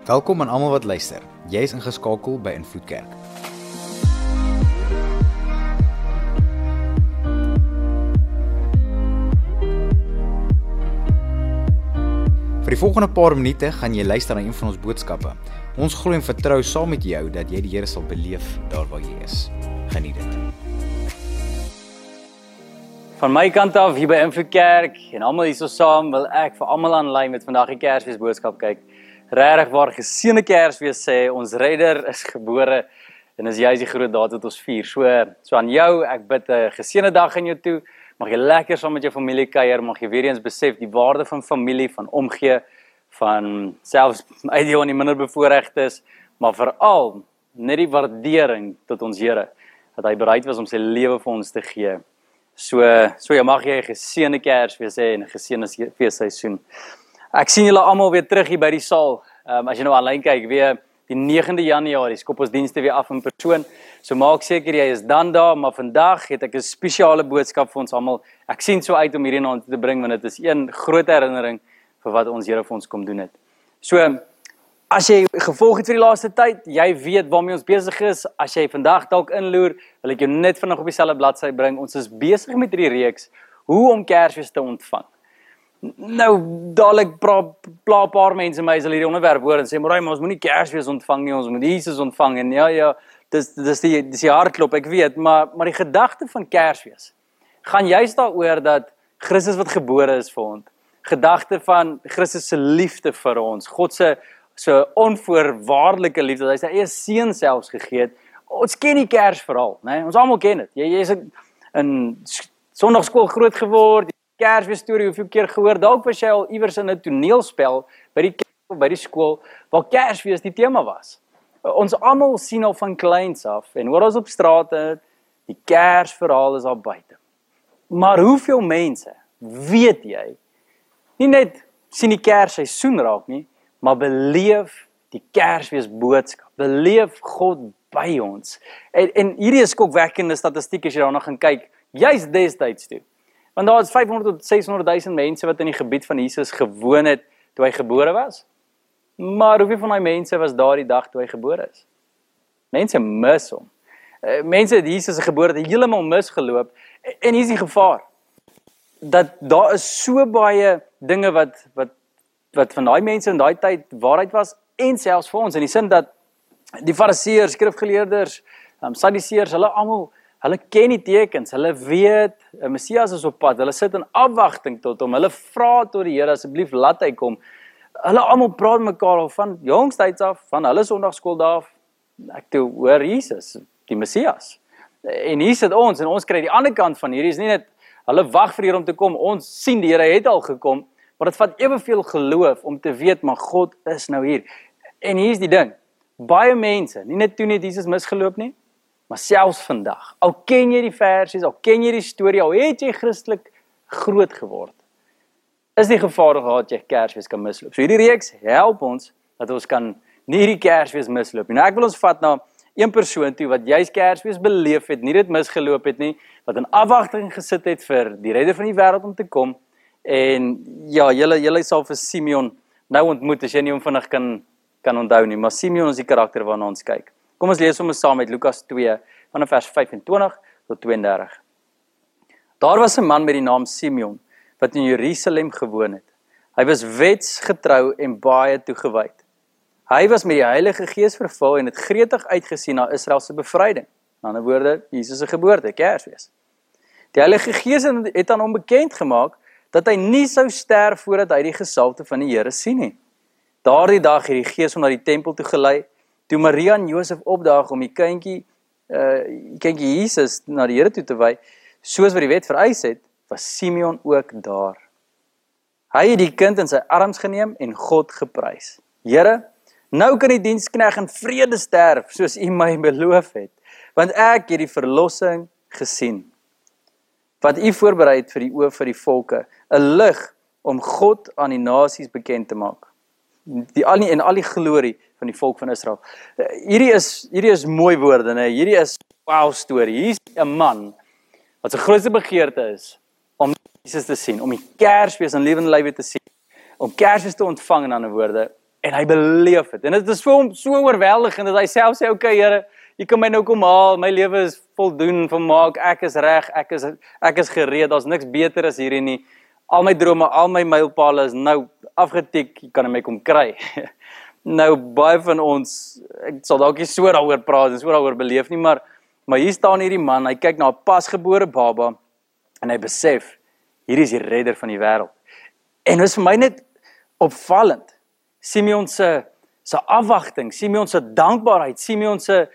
Welkom aan almal wat luister. Jy is ingeskakel by Invloed Kerk. Vir die volgende paar minute gaan jy luister na een van ons boodskappe. Ons glo en vertrou saam met jou dat jy die Here sal beleef daar waar jy is. Geniet dit. Van my kant af hier by Invloed Kerk en almal hierso saam wil ek vir almal aanlyn met vandag die Kersfees boodskap kyk. Regtig waar geseënde Kersfees sê ons redder is gebore en dis juist die groot daad wat ons vier. So so aan jou, ek bid 'n geseënde dag in jou toe. Mag jy lekker saam met jou familie kuier, mag jy weer eens besef die waarde van familie, van omgee, van selfs uit die onder minder bevoorregtes, maar veral net die waardering tot ons Here dat hy bereid was om sy lewe vir ons te gee. So so ja, mag jy 'n geseënde Kersfees hê en 'n geseënde feesseisoen. Ek sien julle almal weer terug hier by die saal. Ehm um, as jy nou aanlyn kyk, weer die 9de Januarie skop ons dienste weer af in persoon. So maak seker jy is dan daar, maar vandag het ek 'n spesiale boodskap vir ons almal. Ek sien so uit om hierdie ons te bring want dit is een groot herinnering vir wat ons Here vir ons kom doen het. So as jy gevolg het vir die laaste tyd, jy weet waarmee ons besig is. As jy vandag dalk inloer, wil ek jou net vinnig op dieselfde bladsy bring. Ons is besig met hierdie reeks hoe om Kersfees te ontvang. Nou dadelik pla 'n paar mense my as hulle hierdie onderwerp hoor en sê maar ons moenie Kersfees ontvang nie, ons moet Jesus ontvang en ja ja, dis dis die dis die hartklop, ek weet, maar maar die gedagte van Kersfees gaan juist daaroor dat Christus wat gebore is vir ons. Gedagte van Christus se liefde vir ons, God se so onvoorwaardelike liefde, hy sy eie seun selfs gegee het. Ons ken die Kersverhaal, né? Nee? Ons almal ken dit. Jy jy's in Sondagskool groot geword, Kersfees storie hoeveel keer gehoor dalk was jy al iewers in 'n toneelspel by die kerk of by die skool waar Kersfees die tema was. Ons almal sien al van kleins af en hoor ons op strate die Kersverhaal is al buite. Maar hoeveel mense weet jy nie net sien die Kersseisoen raak nie, maar beleef die Kersfees boodskap. Beleef God by ons. En en hierdie is skokwekkende statistiek as jy daarna gaan kyk, juis destyds toe. Want daar is 500 tot 600 000 mense wat in die gebied van Jesus gewoon het toe hy gebore was. Maar hoeveel van daai mense was daardie dag toe hy gebore is? Mense mis hom. Eh, mense het Jesus se geboorte heeltemal misgeloop en hier is die gevaar. Dat daar is so baie dinge wat wat wat van daai mense in daai tyd waarheid was en selfs vir ons in die sin dat die fariseërs, skrifgeleerders, um, sadiseërs, hulle almal Hulle ken die tekens. Hulle weet 'n Messias is op pad. Hulle sit in afwagting tot hom. Hulle vra tot die Here asseblief laat hy kom. Hulle almal praat mekaar al van jongstyds af, van hulle Sondagskool daar. Ek toe hoor Jesus, die Messias. En hier sit ons en ons kry die ander kant van hierdie is nie net hulle wag vir hier om te kom. Ons sien die Here het al gekom, maar dit vat eweveel geloof om te weet maar God is nou hier. En hier's die ding. Baie mense, nie net toe net Jesus misgeloop nie, Maar selfs vandag, al ken jy die versies, al ken jy die storie, al het jy Christelik groot geword, is die gevaar gehad jy Kersfees kan misloop. So hierdie reeks help ons dat ons kan nie hierdie Kersfees misloop nie. Nou ek wil ons vat na een persoon toe wat juis Kersfees beleef het, nie dit misgeloop het nie, wat in afwagting gesit het vir die redder van die wêreld om te kom. En ja, julle julle sal vir Simeon nou ontmoet as jy nie hom vinnig kan kan onthou nie, maar Simeon is die karakter waarna ons kyk. Kom ons lees sommer saam met Lukas 2 vanaf vers 25 tot 32. Daar was 'n man met die naam Simeon wat in Jerusalem gewoon het. Hy was wetsgetrou en baie toegewyd. Hy was met die Heilige Gees vervul en het gretig uitgesien na Israel se bevryding. In ander woorde, Jesus se geboorte, Kersfees. Die Heilige Gees het aan hom bekend gemaak dat hy nie sou sterf voordat hy die gesalte van die Here sien nie. Daardie dag het die Gees hom na die tempel toe gelei Toe Maria en Josef opdaag om die kindjie uh kindjie Jesus na die Here toe te wy, soos wat die wet vereis het, was Simeon ook daar. Hy het die kind in sy arms geneem en God geprys. Here, nou kan die dienskneg in vrede sterf, soos U my beloof het, want ek het die verlossing gesien wat U voorberei het vir die oë vir die volke, 'n lig om God aan die nasies bekend te maak. Die al nie en al die glorie van die volk van Israel. Eh, hierdie is hierdie is mooi woorde, nê. Hierdie is wow storie. Hier's 'n man wat sy grootste begeerte is om Jesus te sien, om die Kersfees in lewende lywe te sien, om Kersfees te ontvang in ander woorde. en hy beleef dit. En dit is vir hom so oorweldigend dat hy self sê, "Oké, okay, Here, U kan my nou kom haal. My lewe is voldoen, vermaak. Ek is reg. Ek is ek is gereed. Daar's niks beter as hierdie nie. Al my drome, al my mylpale is nou afgetik. Jy kan my kom kry." nou baie van ons, ek sal dalk nie so daaroor praat en so daaroor beleef nie, maar maar hier staan hierdie man. Hy kyk na 'n pasgebore baba en hy besef hierdie is die redder van die wêreld. En dit is vir my net opvallend. Simeon se se afwagting, Simeon se dankbaarheid, Simeon se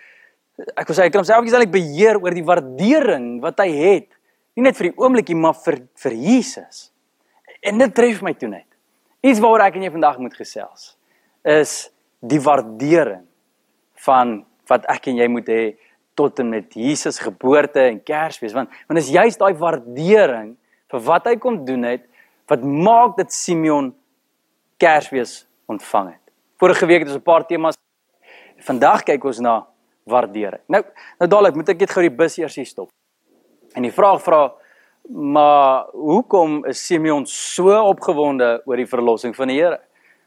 ek wil sê hy kan homself eintlik beheer oor die waardering wat hy het, nie net vir die oomblikie maar vir vir Jesus. En dit tref my toe net. Iets waaroor ek en jy vandag moet gesels is die waardering van wat ek en jy moet hê tot en met Jesus geboorte en Kersfees want want is juist daai waardering vir wat hy kom doen het wat maak dat Simeon Kersfees ontvang het. Vorige week het ons 'n paar temas. Vandag kyk ons na waardering. Nou, nou dadelik moet ek net gou die bus eers hier stop. En die vraag vra maar hoekom is Simeon so opgewonde oor die verlossing van die Here?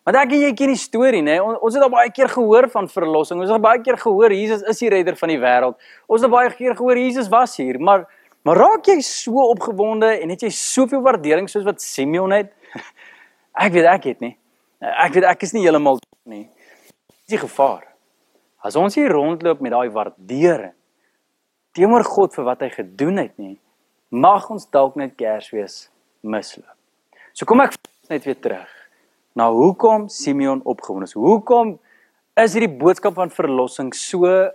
Want ek en jy ken die storie, nê? Ons het al baie keer gehoor van verlossing. Ons het baie keer gehoor Jesus is die redder van die wêreld. Ons het baie keer gehoor Jesus was hier, maar maar raak jy so opgewonde en het jy soveel waardering soos wat Simeon het? Ek weet ek het nie. Ek weet ek is nie heeltemal nie. Dis die gevaar. As ons hier rondloop met daai waardering teenoor God vir wat hy gedoen het nie, mag ons dalk net Kersfees misloop. So kom ek net weer terug na hoekom Simeon opgewonde is. Hoekom is hierdie boodskap van verlossing so 'n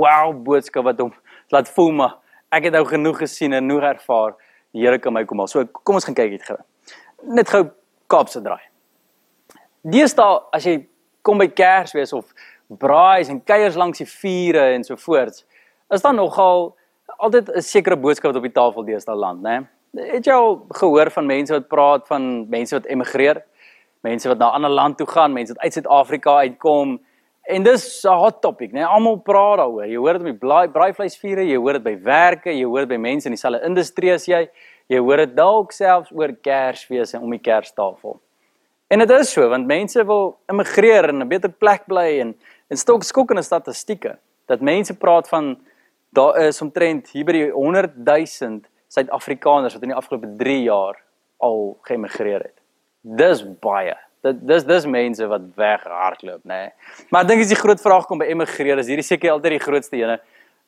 wow boodskap wat hom laat voel maar ek het nou genoeg gesien en genoeg ervaar. Die Here kan my kom al. So kom ons gaan kyk dit gou. Net gou Kaapse draai. Deesdae as jy kom by Kersfees of braais en kuiers langs die vure en so voort, is daar nogal altyd 'n sekere boodskap wat op die tafel deesdae land, né? Het jy al gehoor van mense wat praat van mense wat emigreer? Mense wat na 'n ander land toe gaan, mense wat uit Suid-Afrika uitkom. En dis 'n hot topic, né? Almal praat daaroor. Jy hoor dit op die braaivleisvure, jy hoor dit by werke, jy hoor dit by mense in dieselfde industrie as jy. Jy hoor dit dalk selfs oor Kersfees en om die Kerstafel. En dit is so want mense wil immigreer en 'n beter plek bly en en stok skokkende statistieke dat mense praat van daar is omtrent hier by die 100 000 Suid-Afrikaners wat in die afgelope 3 jaar al geëmigreer het. Dis baie. Dit dis dis mense wat weghardloop, nê. Nee. Maar ek dink as die groot vraag kom by emigreer, is hierdie seker altyd die grootste ene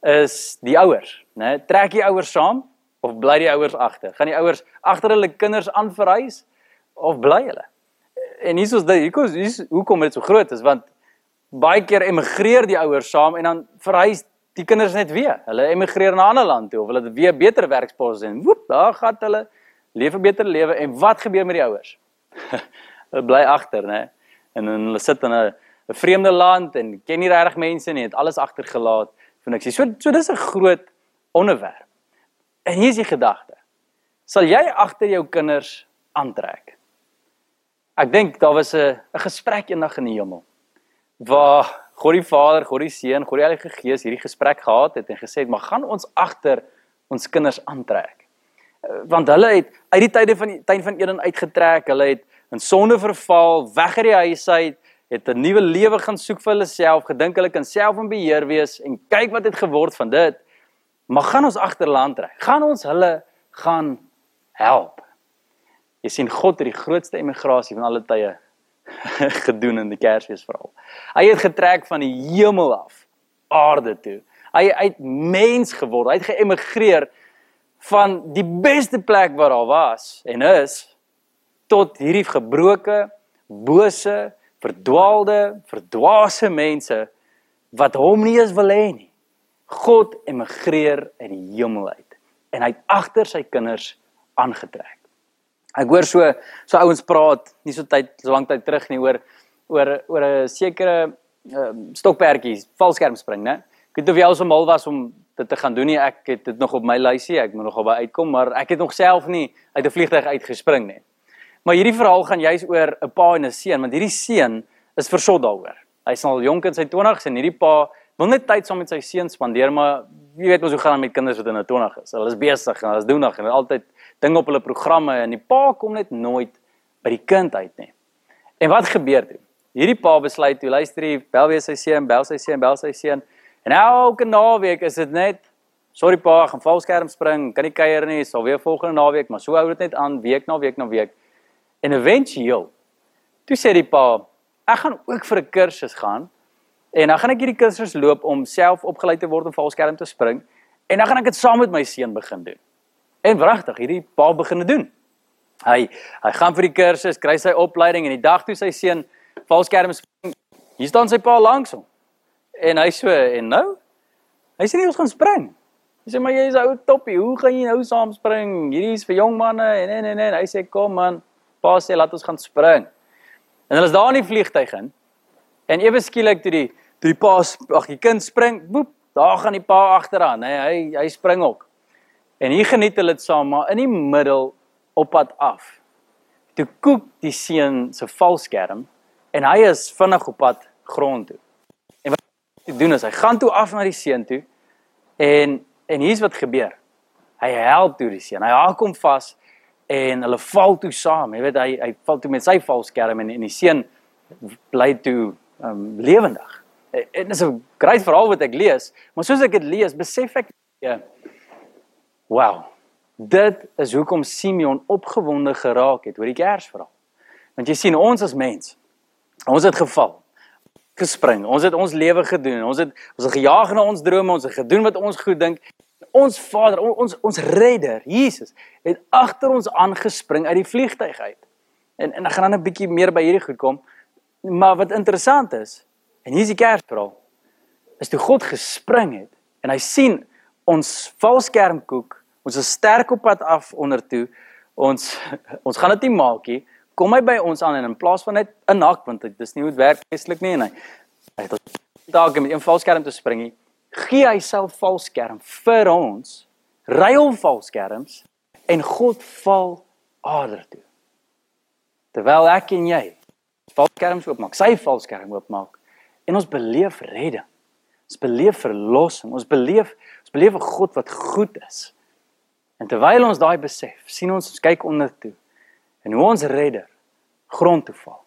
is die ouers, nê. Nee. Trek die ouers saam of bly die ouers agter? Gaan die ouers agter hulle kinders aanverhuis of bly hulle? en hier is dit hier is hoekom dit so groot is want baie keer emigreer die ouers saam en dan verhuis die kinders net weer. Hulle emigreer na 'n ander land toe of hulle het weer beter werksposte en woep, daar gaan hulle leef 'n beter lewe en wat gebeur met die ouers? Hulle bly agter, né? En hulle sit in 'n 'n vreemde land en ken nie regtig mense nie, het alles agtergelaat vir niks. So so dis 'n groot onderwerp. En hier is die gedagte. Sal jy agter jou kinders aantrek? Ek dink daar was 'n 'n gesprek eendag in die hemel waar God die Vader, God die Seun, God die Heilige Gees hierdie gesprek gehad het en gesê het, "Maar gaan ons agter ons kinders aantrek." Want hulle het uit die tye van die tuin van Eden uitgetrek, hulle het in sonde verval, weg uit die huis uit, het 'n nuwe lewe gaan soek vir hulle self, gedink hulle kan self in beheer wees en kyk wat het geword van dit. Maar gaan ons agterland trek? Gaan ons hulle gaan help? Jy sien God het die grootste emigrasie van alle tye gedoen in die Kersfees veral. Hy het getrek van die hemel af aarde toe. Hy het mens geword. Hy het geëmigreer van die beste plek waar daar was en is tot hierdie gebroke, bose, verdwaalde, verdwaase mense wat hom nie eens wil hê nie. God emigreer uit die hemel uit en hy het agter sy kinders aangetrek. Ek hoor so so ouens praat nie so tyd so lank tyd terug nie oor oor oor 'n sekere uh, stokperdjies, valskerm spring, né? Ek weet of jy al so mal was om dit te gaan doen nie. Ek het dit nog op my lysie. Ek moet nog albei uitkom, maar ek het nog self nie uit 'n vliegtuig uitgespring nie. Maar hierdie verhaal gaan juis oor 'n pa en 'n seun, want hierdie seun is versot daaroor. Hy's al jonk in sy 20's en hierdie pa wil net tyd saam met sy seun spandeer, maar jy weet mos hoe gaan dit met kinders wat in hulle 20's. Hulle is besig en hulle is doenig en hulle altyd dinge op hulle programme en die pa kom net nooit by die kind uit nie. En wat gebeur toe? hierdie pa besluit toe luister hy bel weer sy seun, bel sy seun, bel sy seun. En elke naweek is dit net sorry pa, gaan valskerm spring, kan nie kuier nie, sal weer volgende naweek, maar so hou dit net aan week na week na week. En eventueel toe sê die pa, ek gaan ook vir 'n kursus gaan en dan gaan ek hierdie kursus loop om self opgelei te word om valskerm te spring en dan gaan ek dit saam met my seun begin doen. En wragtig, hierdie pa begin dit doen. Hy hy gaan vir die kursus, kry sy opleiding en die dag toe sy seun valskerm spring, hier staan sy pa langs hom. En hy so en nou? Hy sê nie ons gaan spring. Hy sê maar jy is 'n ou toppie, hoe gaan jy nou saam spring? Hierdie is vir jong manne en en en en hy sê kom man, pa sê laat ons gaan spring. En hulle is daar in die vliegtyg in. En ewe skielik toe die toe die pa ag die kind spring, boep, daar gaan die pa agteraan, hè. Hy hy spring ook. En hier geniet hulle dit saam, maar in die middel op pad af. Toe koek die seun se valskerm en hy is vinnig op pad grond toe. En hy doen is hy gaan toe af na die seun toe en en hier's wat gebeur. Hy help toe die seun. Hy haak hom vas en hulle val toe saam. Jy weet hy hy val toe met sy valskerm en en die seun bly toe um lewendig. Dit is 'n groot verhaal wat ek lees, maar soos ek dit lees, besef ek ja. Wow. Dit is hoekom Simeon opgewonde geraak het oor die Kersverhaal. Want jy sien ons as mens, ons het geval, gespring, ons het ons lewe gedoen, ons het ons het gejaag na ons drome, ons het gedoen wat ons goed dink ons Vader, ons ons redder, Jesus, het agter ons aangespring uit die vliegtyg uit. En en ek gaan dan 'n bietjie meer by hierdie goed kom. Maar wat interessant is, en hier is die Kersverhaal, is toe God gespring het en hy sien ons valskermkoek, ons is sterk op pad af onder toe. Ons ons gaan dit nie maak nie. Kom hy by ons aan en in plaas van net 'n nak want dit is nie hoe dit werk geestelik nie en hy hy het dalk met een valskerm te spring gee hy self valskerm vir ons, ruil valskerms en God val aarde toe. Terwyl ek en jy valskerms oopmaak, sy valskerm oopmaak en ons beleef redding. Ons beleef verlossing, ons beleef ons beleef 'n God wat goed is. En terwyl ons daai besef, sien ons ons kyk onder toe en hoe ons redder grond toe val.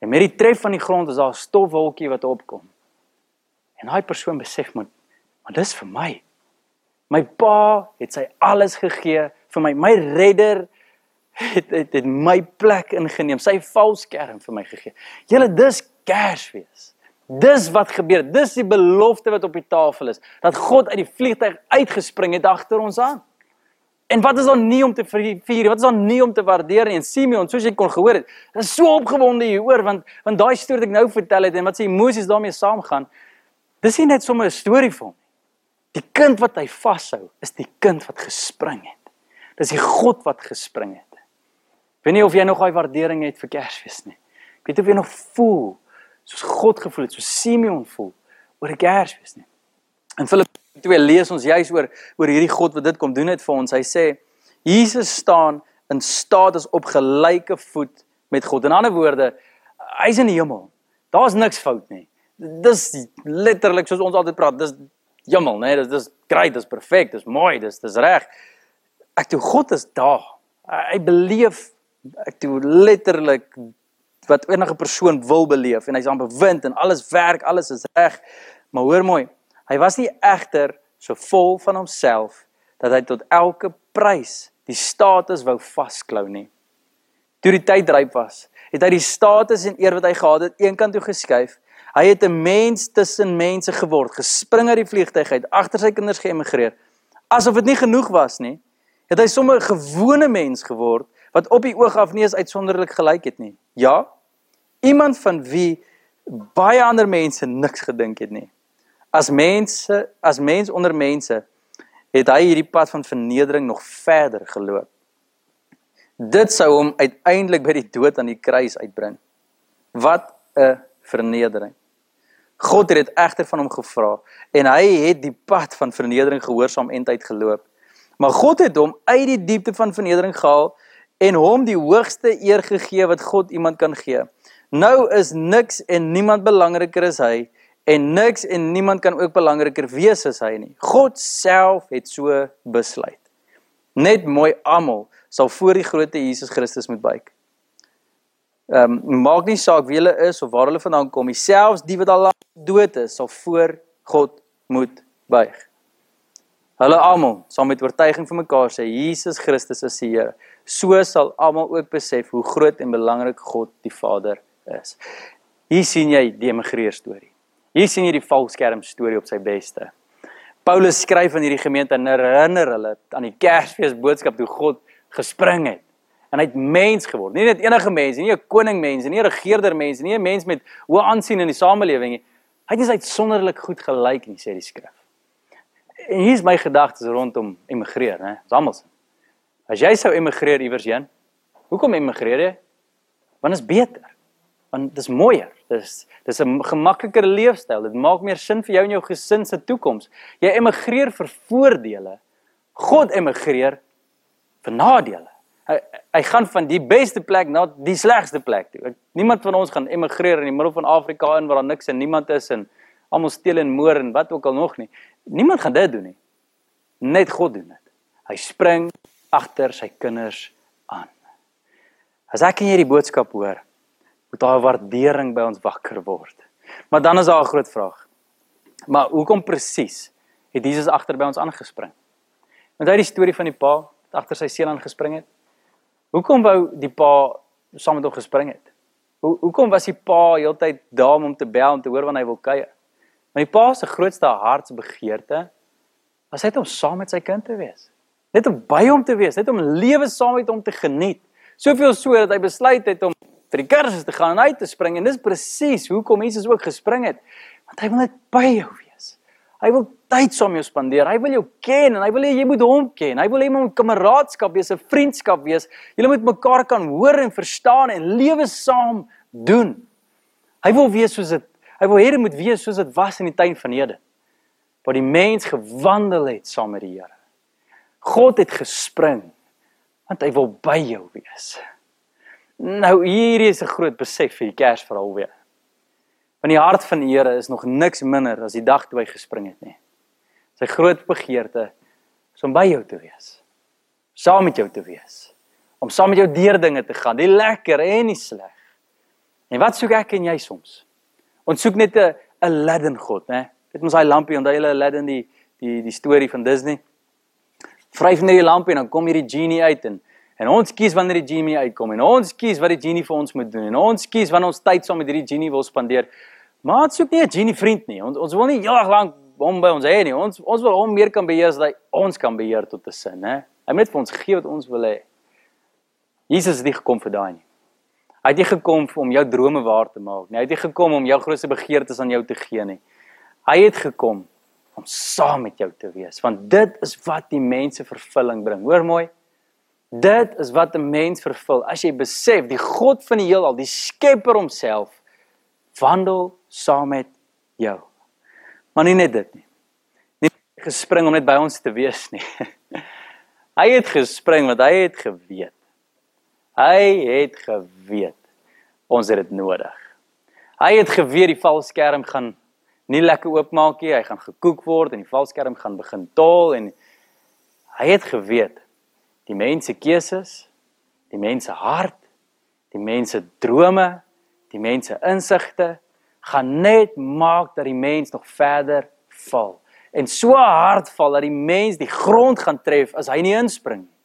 En met die tref van die grond is daar 'n stofwolkie wat opkom. En daai persoon besef maar, maar dis vir my. My pa het sy alles gegee vir my. My redder het het, het my plek ingeneem. Sy valskerm vir my gegee. Julle dis Kersfees. Dis wat gebeur. Dis die belofte wat op die tafel is. Dat God uit die vliegtuig uitgespring het agter ons aan. En wat is dan nie om te vier? Wat is dan nie om te waardeer nie? En Simeon, soos jy kon gehoor het, is so opgewonde hieroor want want daai storie wat ek nou vertel het en wat sy emosies daarmee saamgaan, Dis nie net sommer 'n storie vir hom nie. Die kind wat hy vashou, is die kind wat gespring het. Dis die God wat gespring het. Ek weet nie of jy nog daai waardering het vir Kersfees nie. Ek weet of jy nog voel soos God gevoel het, soos Simeon voel oor Kersfees nie. In Filippe 2 lees ons juis oor oor hierdie God wat dit kom doen het vir ons. Hy sê Jesus staan in status op gelyke voet met God. In ander woorde, hy's in die hemel. Daar's niks fout nie dis letterlik soos ons altyd praat, dis hemel, né? Nee? Dis dis great, dis perfek, dis mooi, dis dis reg. Ek toe God is daar. Hy beleef ek toe letterlik wat enige persoon wil beleef en hy's aan bewind en alles werk, alles is reg. Maar hoor mooi, hy was nie egter so vol van homself dat hy tot elke prys die status wou vasklou nie. Toe die tyd ryp was, het hy die status en eer wat hy gehad het eenkant toe geskuif Hy het 'n mens tussen mense geword, gespring uit die vliegtyg uit, agter sy kinders geëmigreer. Asof dit nie genoeg was nie, het hy sommer 'n gewone mens geword wat op die oog af nie eens uitsonderlik gelyk het nie. Ja. Iemand van wie baie ander mense niks gedink het nie. As mense, as mens onder mense, het hy hierdie pad van vernedering nog verder geloop. Dit sou hom uiteindelik by die dood aan die kruis uitbring. Wat 'n vernedering. God het dit egter van hom gevra en hy het die pad van vernedering gehoorsaam en tyd geloop. Maar God het hom uit die diepte van vernedering gehaal en hom die hoogste eer gegee wat God iemand kan gee. Nou is niks en niemand belangriker as hy en niks en niemand kan ook belangriker wees as hy nie. God self het so besluit. Net mooi almal sal voor die grootte Jesus Christus moet buig. Ehm um, maak nie saak wie hulle is of waar hulle vandaan kom nie, selfs die wat al dood is, sal voor God moet buig. Hulle almal sal met oortuiging vir mekaar sê Jesus Christus is die Here. So sal almal ook besef hoe groot en belangrik God die Vader is. Hier sien jy die emigreer storie. Hier sien jy die valskerm storie op sy beste. Paulus skryf aan hierdie gemeente en herinner hulle aan die Kersfees boodskap hoe God gespring het en hy het mens geword. Nie net enige mens, nie 'n koning mens, nie 'n regerder mens, nie 'n mens met hoë aansien in die samelewing nie. Hy het nie uitsonderlik goed gelyk nie, sê die skrif. En hier is my gedagtes rondom emigreer, né? Ons almal. As jy sou emigreer iewers heen, hoekom emigreer jy? Want is beter. Want dit is mooier. Dis dis 'n gemakliker leefstyl. Dit maak meer sin vir jou en jou gesin se toekoms. Jy emigreer vir voordele. God emigreer vir nadele. Hy hy gaan van die beste plek na die slegste plek toe. Niemand van ons gaan emigreer in die middel van Afrika in waar daar niks en niemand is en almal steel en moor en wat ook al nog nie. Niemand gaan dit doen nie. Net God doen dit. Hy spring agter sy kinders aan. As ek en jy die boodskap hoor, moet daar 'n waardering by ons wakker word. Maar dan is daar 'n groot vraag. Maar hoekom presies het Jesus agter by ons aangespring? Want hy het die storie van die pa wat agter sy seun aangespring het. Hoekom wou die pa saam met hom gespring het? Hoe hoekom was die pa heeltyd daar om te bel om te hoor wanneer hy wil kuier? Maar die pa se grootste hartsbegeerte was net om saam met sy kind te wees. Net om by hom te wees, net om lewe saam met hom te geniet. Soveel so dat hy besluit het om vir die kursus te gaan en uit te spring en dis presies hoekom Jesus ook gespring het. Want hy wil net by jou wees. Hy wil tyd saam jou spandeer. Hy wil jou ken en hy wil hê jy moet hom ken. Hy wil hê jy moet 'n kameraadskap wees, 'n vriendskap wees. Julle moet mekaar kan hoor en verstaan en lewe saam doen. Hy wil wees soos dit Hy wil hê dit moet wees soos dit was in die tuin van Eden. Waar die mens gewandel het saam met die Here. God het gespring want hy wil by jou wees. Nou hierdie is 'n groot besef vir die Kersverhaal weer. Want die hart van die Here is nog niks minder as die dag toe hy gespring het nie. Sy groot begeerte is om by jou te wees. Saam met jou te wees. Om saam met jou deur dinge te gaan, die lekker en die sleg. En wat soek ek en jy soms? Ons soek net 'n Aladdin God, né? Dit mos daai lampie, onthou julle Aladdin die die die storie van Disney? Vryf net die lampie en dan kom hierdie genie uit en en ons kies wanneer die genie uitkom en ons kies wat die genie vir ons moet doen en ons kies wanneer ons tyd saam met hierdie genie wil spandeer. Maar ons soek nie 'n genie vriend nie. Ons ons wil nie ewig lank hom by ons hê nie. Ons ons wil hom meer kan beheer as hy ons kan beheer tot 'n sin, né? Hy moet vir ons gee wat ons wil hê. Jesus het nie gekom vir daai nie. Hy het nie gekom om jou drome waar te maak nie. Hy het nie gekom om jou grootste begeertes aan jou te gee nie. Hy het gekom om saam met jou te wees, want dit is wat die mense vervulling bring. Hoor mooi. Dit is wat 'n mens vervul as jy besef die God van die heelal, die Skepper homself wandel saam met jou. Maar nie net dit nie. Nie gespring om net by ons te wees nie. Hy het gespring want hy het geweet Hy het geweet ons het dit nodig. Hy het geweet die valskerm gaan nie lekker oopmaak nie, hy gaan gekook word en die valskerm gaan begin tol en hy het geweet die mense keuses, die mense hart, die mense drome, die mense insigte gaan net maak dat die mens nog verder val. En so hard val dat die mens die grond gaan tref as hy nie inspring nie.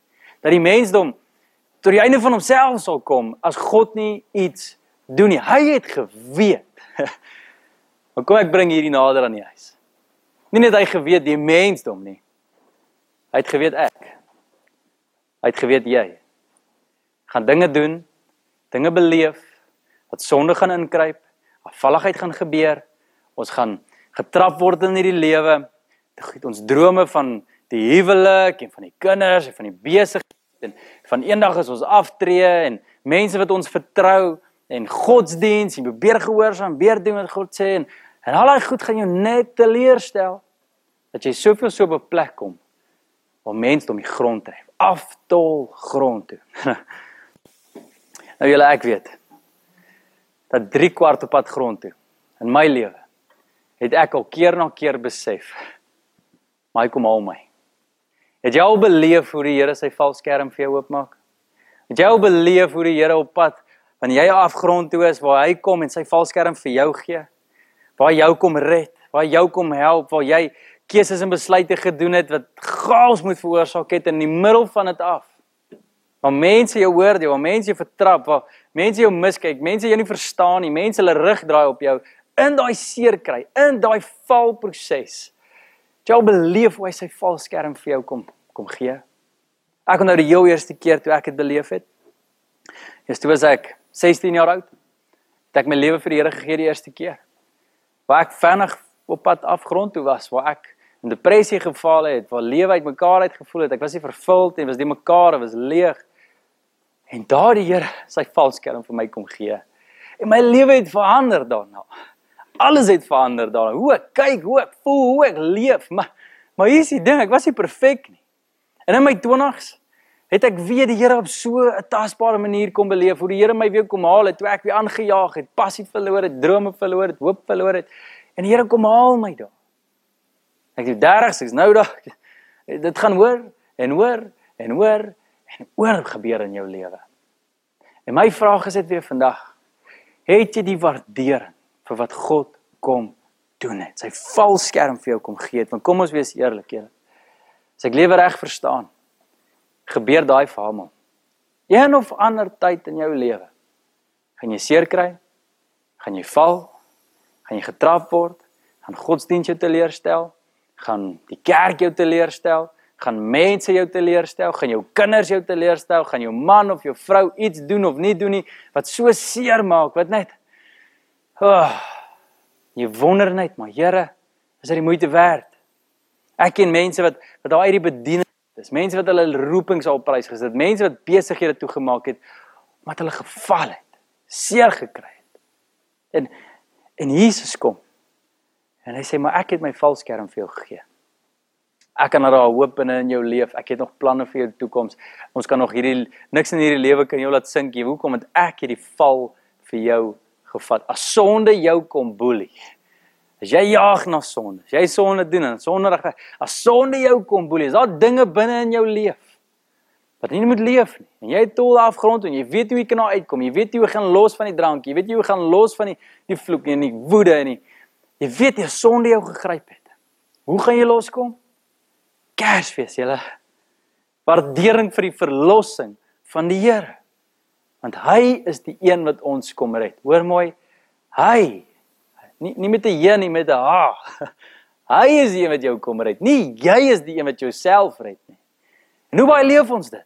Dat die mensdom tot die einde van homself sal kom as God nie iets doen nie. Hy het geweet. Maar kom ek bring hierdie nader aan die huis. Nie net hy geweet die mensdom nie. Hy het geweet ek. Hy het geweet jy gaan dinge doen, dinge beleef wat sonde gaan inkruip, afvalligheid gaan gebeur. Ons gaan getrap word in hierdie lewe. Ons drome van die huwelik en van die kinders en van die besigheid en van eendag as ons aftree en mense wat ons vertrou en godsdiens en probeer gehoorsaam weer doen wat God sê en en al daai goed gaan jou net teleurstel dat jy soveel so op 'n plek kom waar mense om die grond tref aftol grond toe nou julle ek weet dat 3 kwart op pad grond toe in my lewe het ek al keer na keer besef maar hy kom al my Het jy al beleef hoe die Here sy valskerm vir jou oopmaak? Het jy al beleef hoe die Here op pad Wanneer jy afgrond toe is waar hy kom en sy valskerm vir jou gee. Waar jou kom red, waar jou kom help, waar jy keuses en besluite gedoen het wat chaos moet veroorsaak het in die middel van dit af. Waar mense jou oordeel, waar mense jou vertrap, waar mense jou miskyk, mense jou nie verstaan nie, mense hulle rug draai op jou in daai seer kry, in daai valproses. Jy beleef hoe hy sy valskerm vir jou kom kom gee. Ek onthou die heel eerste keer toe ek dit beleef het. Eers toe was ek 16 jaar oud. Het ek my lewe vir die Here gegee die eerste keer. Waar ek vinnig op pad afgrond toe was, waar ek in depressie geval het, waar lewe uitmekaar uit gevoel het. Ek was nie vervuld en was nie mekaar, was leeg. En daardie Here sy valskerm vir my kom gee. En my lewe het verander daarna. Alles het verander daarna. Hoe ek kyk, hoe ek voel, hoe ek leef, maar maar hier is die ding, ek was nie perfek nie. En in my 20's het ek weer die Here op so 'n tasbare manier kom beleef, hoe die Here my weer kom haal het, toe ek weer aangejaag het, passie verloor het, drome verloor het, hoop verloor het. En die Here kom haal my daar. Ek het 30's, ek's nou daar. Dit gaan hoor en hoor en hoor en oor gebeur in jou lewe. En my vraag is dit weer vandag. Het jy die waardering vir wat God kom doen het? Sy valskerm vir jou kom gee het. Want kom ons wees eerlik, Here. As ek lewe reg verstaan, gebeur daai vir almal. Een of ander tyd in jou lewe gaan jy seer kry, gaan jy val, gaan jy getrap word, gaan godsdienst jou teleurstel, gaan die kerk jou teleurstel, gaan mense jou teleurstel, gaan jou kinders jou teleurstel, gaan jou man of jou vrou iets doen of nie doen nie wat so seer maak, wat net oh, jy wonder net, maar Here, is dit die moeite werd? Ek ken mense wat wat daai hierdie bediening is. Mense wat hulle roepings op prys gesit. Mense wat besighede toegemaak het omdat hulle geval het, seer gekry het. En en Jesus kom. En hy sê maar ek het my valskerm vir jou gegee. Ek kan daar hoop in in jou lewe. Ek het nog planne vir jou toekoms. Ons kan nog hierdie niks in hierdie lewe kan jou laat sink. Hoekom het ek hierdie val vir jou gevat? As sonde jou kom boelie. As jy jaag na sonde, as jy sonde doen en sonde reg, as sonde jou kom boelie, is daar dinge binne in jou lewe wat jy nie moet leef nie. En jy tol afgrond en jy weet hoe jy kan uitkom. Jy weet hoe jy gaan los van die drank, jy weet hoe jy gaan los van die die vloek en die woede en die jy weet jy sonde jou gegryp het. Hoe gaan jy loskom? Kersfees, julle. Waardering vir die verlossing van die Here. Want hy is die een wat ons kom red. Hoor mooi. Hy Nie nie met 'n J nie, met 'n H. Hy is die een wat jou kom red. Nie jy is die een wat jouself red nie. En hoe baie leef ons dit?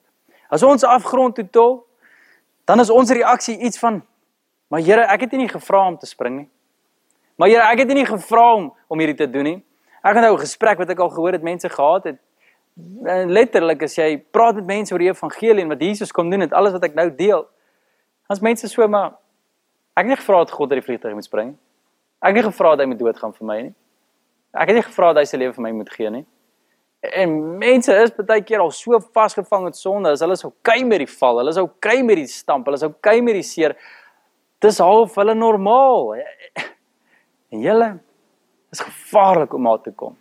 As ons afgrond toe tol, dan is ons reaksie iets van maar Here, ek het U nie gevra om te spring nie. Maar Here, ek het U nie gevra om om hierdie te doen nie. Ek het nou 'n gesprek wat ek al gehoor het mense gehad het. Letterlik as jy praat met mense oor die evangelie en wat Jesus kom doen het, alles wat ek nou deel. As mense so maar ek het nie gevra dat God uit die vliegtuig moet spring nie. Ek het nie gevra dat hy moet doodgaan vir my nie. Ek het nie gevra dat hy sy lewe vir my moet gee nie. En mense is baie keer al so vasgevang met sonde, as hulle is okay met die val, hulle is okay met die stamp, hulle is okay met die seer. Dis half hulle normaal. En julle is gevaarlik om daar te kom.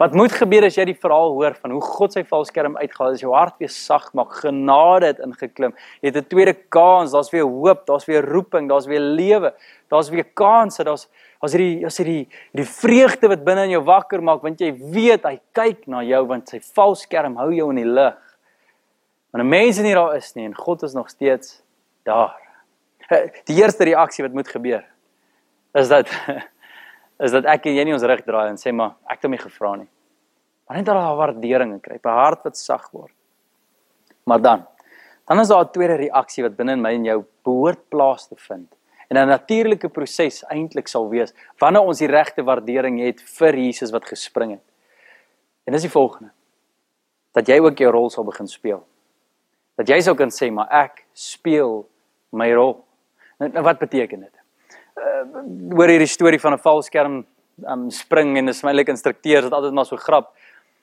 Wat moet gebeur as jy die verhaal hoor van hoe God sy valskerm uitgehaal het, as jou hart weer sag maak, genade het ingeklim. Jy het 'n tweede kans, daar's weer hoop, daar's weer roeping, daar's weer lewe. Daar's weer kansse, daar's as hierdie as hierdie die vreugde wat binne in jou wakker maak want jy weet hy kyk na jou want sy valskerm hou jou in die lig. Maar 'n mens nie daar is nie en God is nog steeds daar. Die eerste reaksie wat moet gebeur is dat is dat ek en jy nie ons rug draai en sê maar ek het hom nie gevra nie. Maar net daai waardering kry, 'n hart wat sag word. Maar dan, dan is daar 'n tweede reaksie wat binne in my en jou behoort plaas te vind. En 'n natuurlike proses eintlik sal wees wanneer ons die regte waardering het vir Jesus wat gespring het. En dis die volgende. Dat jy ook jou rol sal begin speel. Dat jy sou kan sê maar ek speel my rol. Nou, nou wat beteken dit? Uh, hoor hierdie storie van 'n valskerm um, spring en dis my lekker instrukteurs wat altyd maar so grap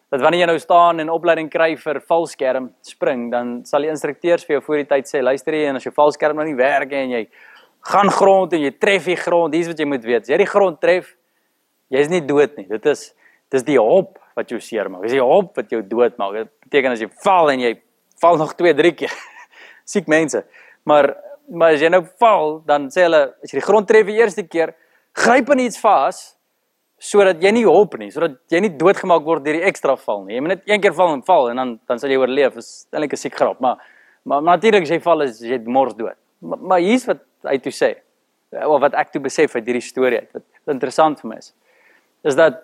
dat wanneer jy nou staan en opleiding kry vir valskerm spring dan sal die instrukteurs vir jou voor die tyd sê luister jy en as jou valskerm nou nie werk en jy gaan grond en jy tref die grond dis wat jy moet weet. As jy die grond tref jy's nie dood nie. Dit is dis die hop wat jou seermaak. Dis die hop wat jou dood maak dit beteken as jy val en jy val nog 2 3 keer siek mense. Maar maar as jy nou val, dan sê hulle as jy die grond tref die eerste keer, gryp aan iets vas sodat jy nie hop nie, sodat jy nie doodgemaak word deur die ekstra val nie. Jy moet net een keer val en val en dan dan sal jy oorleef. Dit is eintlik 'n siek grap, maar maar, natuurlik as jy val is jy mors dood. Maar, maar hier's wat hy toe sê. Of wat ek toe besef uit hierdie storie uit. Wat, interessant vir my is. Is dat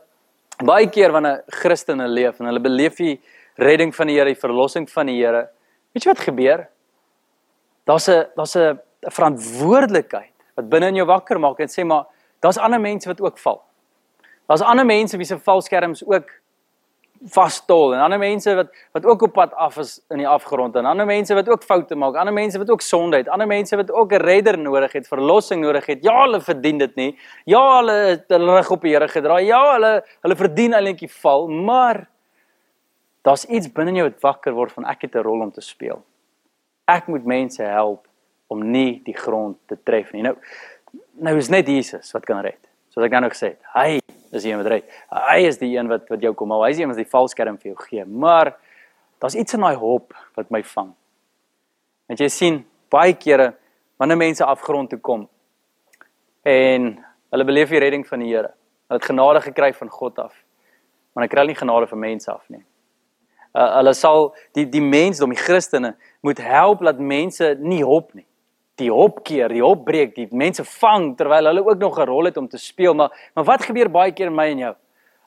baie keer wanneer Christene leef en hulle beleef die redding van die Here, die verlossing van die Here, weet jy wat gebeur? Daar's 'n daar's 'n verantwoordelikheid wat binne in jou wakker maak en sê maar daar's ander mense wat ook val. Daar's ander mense wie se valskerms ook vasstol en ander mense wat wat ook op pad af is in die afgrond en ander mense wat ook foute maak, ander mense wat ook sonde het, ander mense wat ook 'n redder nodig het, verlossing nodig het. Ja, hulle verdien dit nie. Ja, hulle hulle rug op die Here gedraai. Ja, hulle hulle verdien eintlik die val, maar daar's iets binne jou wat wakker word van ek het 'n rol om te speel. Ek moet mense help om nie die grond te tref nie. Nou nou is net Jesus wat kan red. Soos ek nou gesê het, hy is die een wat red. Hy is die een wat wat jou kom hou. Hy is die een wat die valskerm vir jou gee. Maar daar's iets in daai hoop wat my vang. Want jy sien baie kere wanneer mense afgrond toe kom en hulle beleef die redding van die Here. Hulle het genade gekry van God af. Maar hulle kry nie genade van mense af nie uh, hulle sal die die mensdom, die Christene moet help dat mense nie hop nie. Die hop keer, die hop breek, die mense vang terwyl hulle ook nog 'n rol het om te speel, maar maar wat gebeur baie keer in my en jou?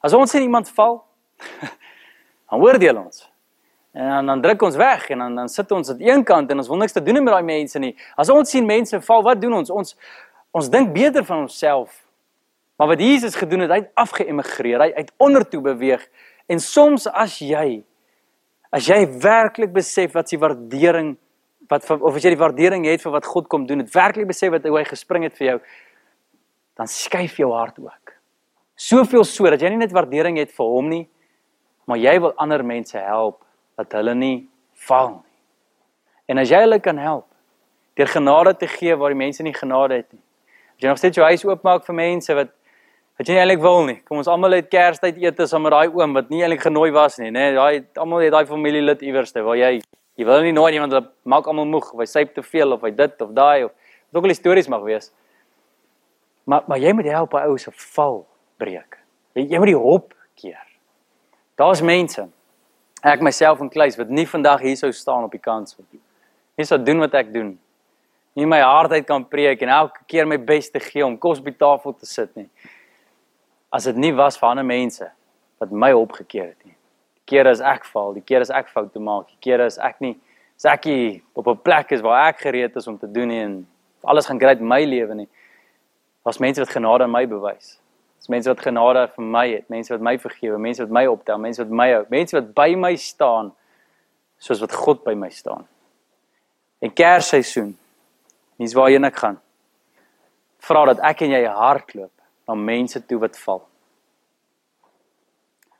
As ons sien iemand val, dan oordeel ons. En dan, dan druk ons weg en dan dan sit ons aan een kant en ons wil niks te doen met daai mense nie. As ons sien mense val, wat doen ons? Ons ons dink beter van onsself. Maar wat Jesus gedoen het, hy het afgeëmigreer, hy het ondertoe beweeg. En soms as jy As jy werklik besef wat se waardering wat of as jy die waardering het vir wat God kom doen, het werklik besef wat hy gespring het vir jou, dan skuif jou hart ook. Soveel so dat jy nie net waardering het vir hom nie, maar jy wil ander mense help dat hulle nie val nie. En as jy hulle kan help deur genade te gee waar die mense nie genade het nie. As jy nog steeds jou huis oopmaak vir mense wat wat jy eintlik wil nie. Kom ons almal het Kerstyd eet saam met daai oom wat nie eintlik genooi was nie, nê? Nee, daai almal het daai familielid iewerste waar jy jy wil nie nooi iemand wat maak almal moeg of hy syp te veel of hy dit of daai of wat ook al die stories mag wees. Maar maar jy moet help 'n ou se val breek. Jy, jy moet die hop keer. Daar's mense. Ek myself en Kleis wat nie vandag hier sou staan op die kans nie. Nie sou doen wat ek doen. Nie my hart uit kan preek en elke keer my bes te gee om kos op die tafel te sit nie as dit nie was vir ander mense wat my opgekeer het nie. Die kere as ek val, die kere as ek foute maak, die kere as ek nie as ek nie op 'n plek is waar ek gereed is om te doen en alles gaan in my lewe nie. Was mense wat genade aan my bewys. Dis mense wat genade vir my het, mense wat my vergewe, mense wat my optel, mense wat my hou, mense wat by my staan soos wat God by my staan. En Kersseisoen, dis waarheen ek gaan. Vra dat ek en jy hardloop na mense toe wat val.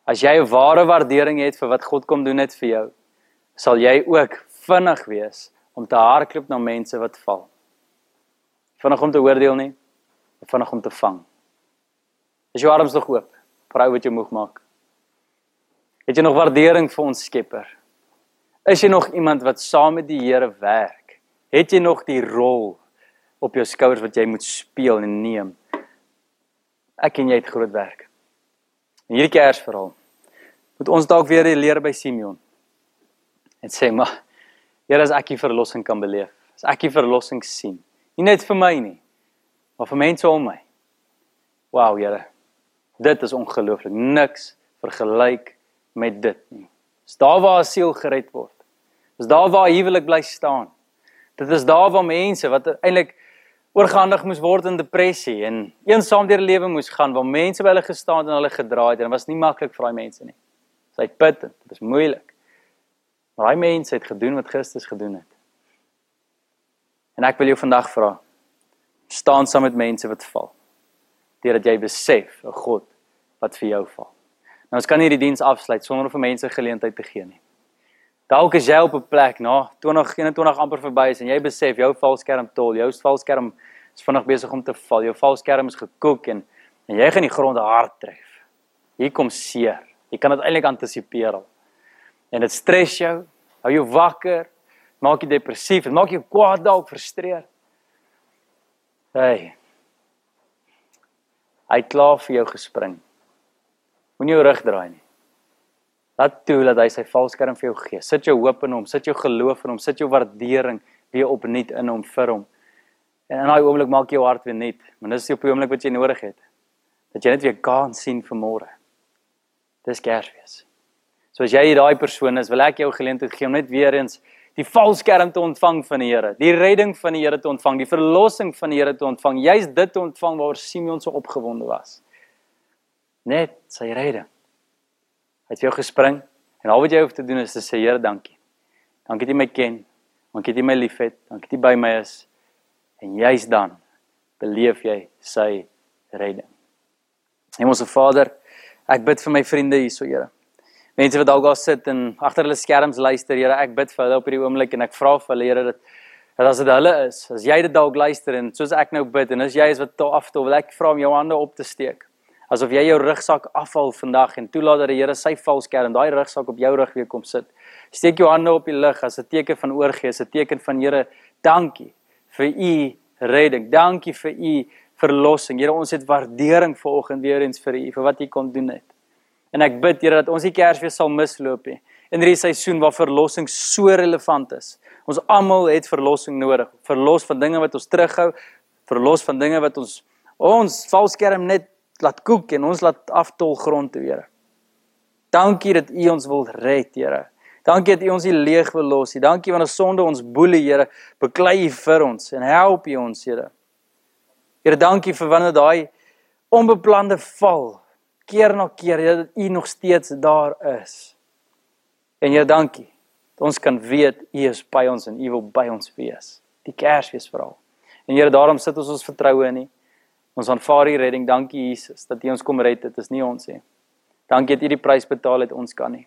As jy 'n ware waardering het vir wat God kom doen het vir jou, sal jy ook vinnig wees om te hardloop na mense wat val. Vinnig om te oordeel nie, vinnig om te vang. Is jou arms nog oop? Vrou wat jy moeg maak. Het jy nog waardering vir ons Skepper? Is jy nog iemand wat saam met die Here werk? Het jy nog die rol op jou skouers wat jy moet speel en neem? Ek en jy het groot werk. En hierdie Kersverhaal moet ons dalk weer leer by Simeon. En sê maar Here as ek die verlossing kan beleef, as ek die verlossing sien, nie net vir my nie, maar vir mense om my. Wow, Here. Dit is ongelooflik. Niks vergelyk met dit nie. Dis daar waar 'n siel gered word. Dis daar waar huwelik bly staan. Dit is daar waar mense wat eintlik oorgehandig moes word in depressie en eensaam deur lewe moes gaan waar mense by hulle gestaan en hulle gedraai het en dit was nie maklik vir daai mense nie. Dit is uitputtend, dit is moeilik. Maar daai mense het gedoen wat Christus gedoen het. En ek wil jou vandag vra, staan saam met mense wat val. Deurdat jy besef 'n God wat vir jou val. Nou ons kan nie die diens afsluit sonder om vir mense geleentheid te gee nie. Dalk is jy op 'n plek na nou, 2021 amper verby is en jy besef jou valskerm tol, jou valskerm is vinnig besig om te val. Jou valskerm is gekook en en jy gaan die grond hard tref. Hier kom seer. Jy kan dit eintlik antisipeer al. En dit stres jou, hou jou wakker, maak jou depressief, dit maak jou kwaad dalk frustreer. Hey. Hy het klaar vir jou gespring. Moenie jou rug draai nie. Laat toe dat hy sy valskerm vir jou gee. Sit jou hoop in hom, sit jou geloof in hom, sit jou waardering weer opnuut in hom vir hom. En in daai oomblik maak jou hart weer nuut. Maar dis die oomblik wat jy nodig het. Dat jy net weer kan sien vir môre. Dis Kersfees. So as jy daai persoon is, wil ek jou geleentheid gee om net weer eens die valskerm te ontvang van die Here, die redding van die Here te ontvang, die verlossing van die Here te ontvang. Jy's dit te ontvang waaroor Simeon so opgewonde was. Net sy redding. Hy het jou gespring en al wat jy hoef te doen is te sê Here, dankie. Dankie dat jy my ken. Dankie dat jy my liefhet. Dankie dat jy by my is. En jy's dan beleef jy sy redding. Hemelse Vader, ek bid vir my vriende hier so, Here. Mense wat dalk daar sit en agter hulle skerms luister, Here, ek bid vir hulle op hierdie oomblik en ek vra vir hulle, Here, dat dat as dit hulle is, as jy dit dalk luister en soos ek nou bid en as jy is wat toe af toe, wil ek vra om jou hande op te steek. Asof jy jou rugsak afval vandag en toelaat dat die Here sy valskerm, daai rugsak op jou rug weer kom sit. Steek jou hande op die lug as 'n teken van oorgee, as 'n teken van Here, dankie vir u redding. Dankie vir u verlossing. Here, ons het waardering vanoggend weer eens vir u vir wat u kon doen het. En ek bid Here dat ons die Kersfees sal misloop nie. In hierdie seisoen waar verlossing so relevant is. Ons almal het verlossing nodig. Verlos van dinge wat ons terughou, verlos van dinge wat ons ons valskerm net laat koek en ons laat aftol grond toe, Here. Dankie dat U ons wil red, Here. Dankie dat U ons nie leeg wil los nie. Dankie want ons sonde ons boelie, Here, beklei U vir ons en help U ons, Here. Here, dankie vir wanneer daai onbeplande val keer na keer dat U nog steeds daar is. En Here, dankie dat ons kan weet U is by ons en U wil by ons wees. Die Kersfees verhaal. En Here, daarom sit ons ons vertroue in U. Ons aanvaar die redding. Dankie Jesus dat U ons kom red. Dit is nie ons nie. Dankie dat U die prys betaal het ons kan nie.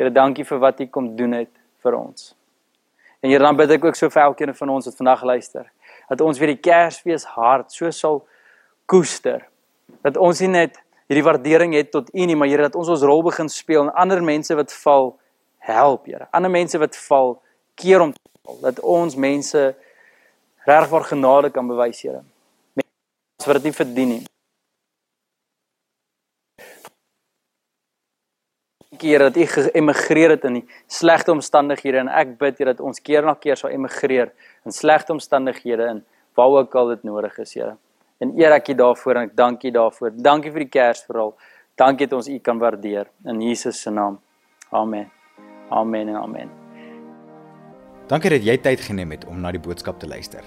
Here, dankie vir wat U kom doen het vir ons. En Here, dan bid ek ook so vir elkeen van ons wat vandag luister, dat ons weer die Kersfees hart so sal koester. Dat ons nie net hierdie waardering het tot U nie, maar Here dat ons ons rol begin speel en ander mense wat val help, Here. Ander mense wat val keer om te val. Dat ons mense regwaar genade kan bewys, Here. Mense wat dit nie verdien nie. Here dat U geëmigreer het in die slegte omstandighede en ek bid Here dat ons keer na keer sal emigreer in slegte omstandighede en waar ook al dit nodig is, Here. En eer ek U daarvoor en ek dank U daarvoor. Dankie vir die Kersverhaal. Dankie dat ons U kan waardeer in Jesus se naam. Amen. Amen en amen. Dankie dat jy tyd geneem het om na die boodskap te luister.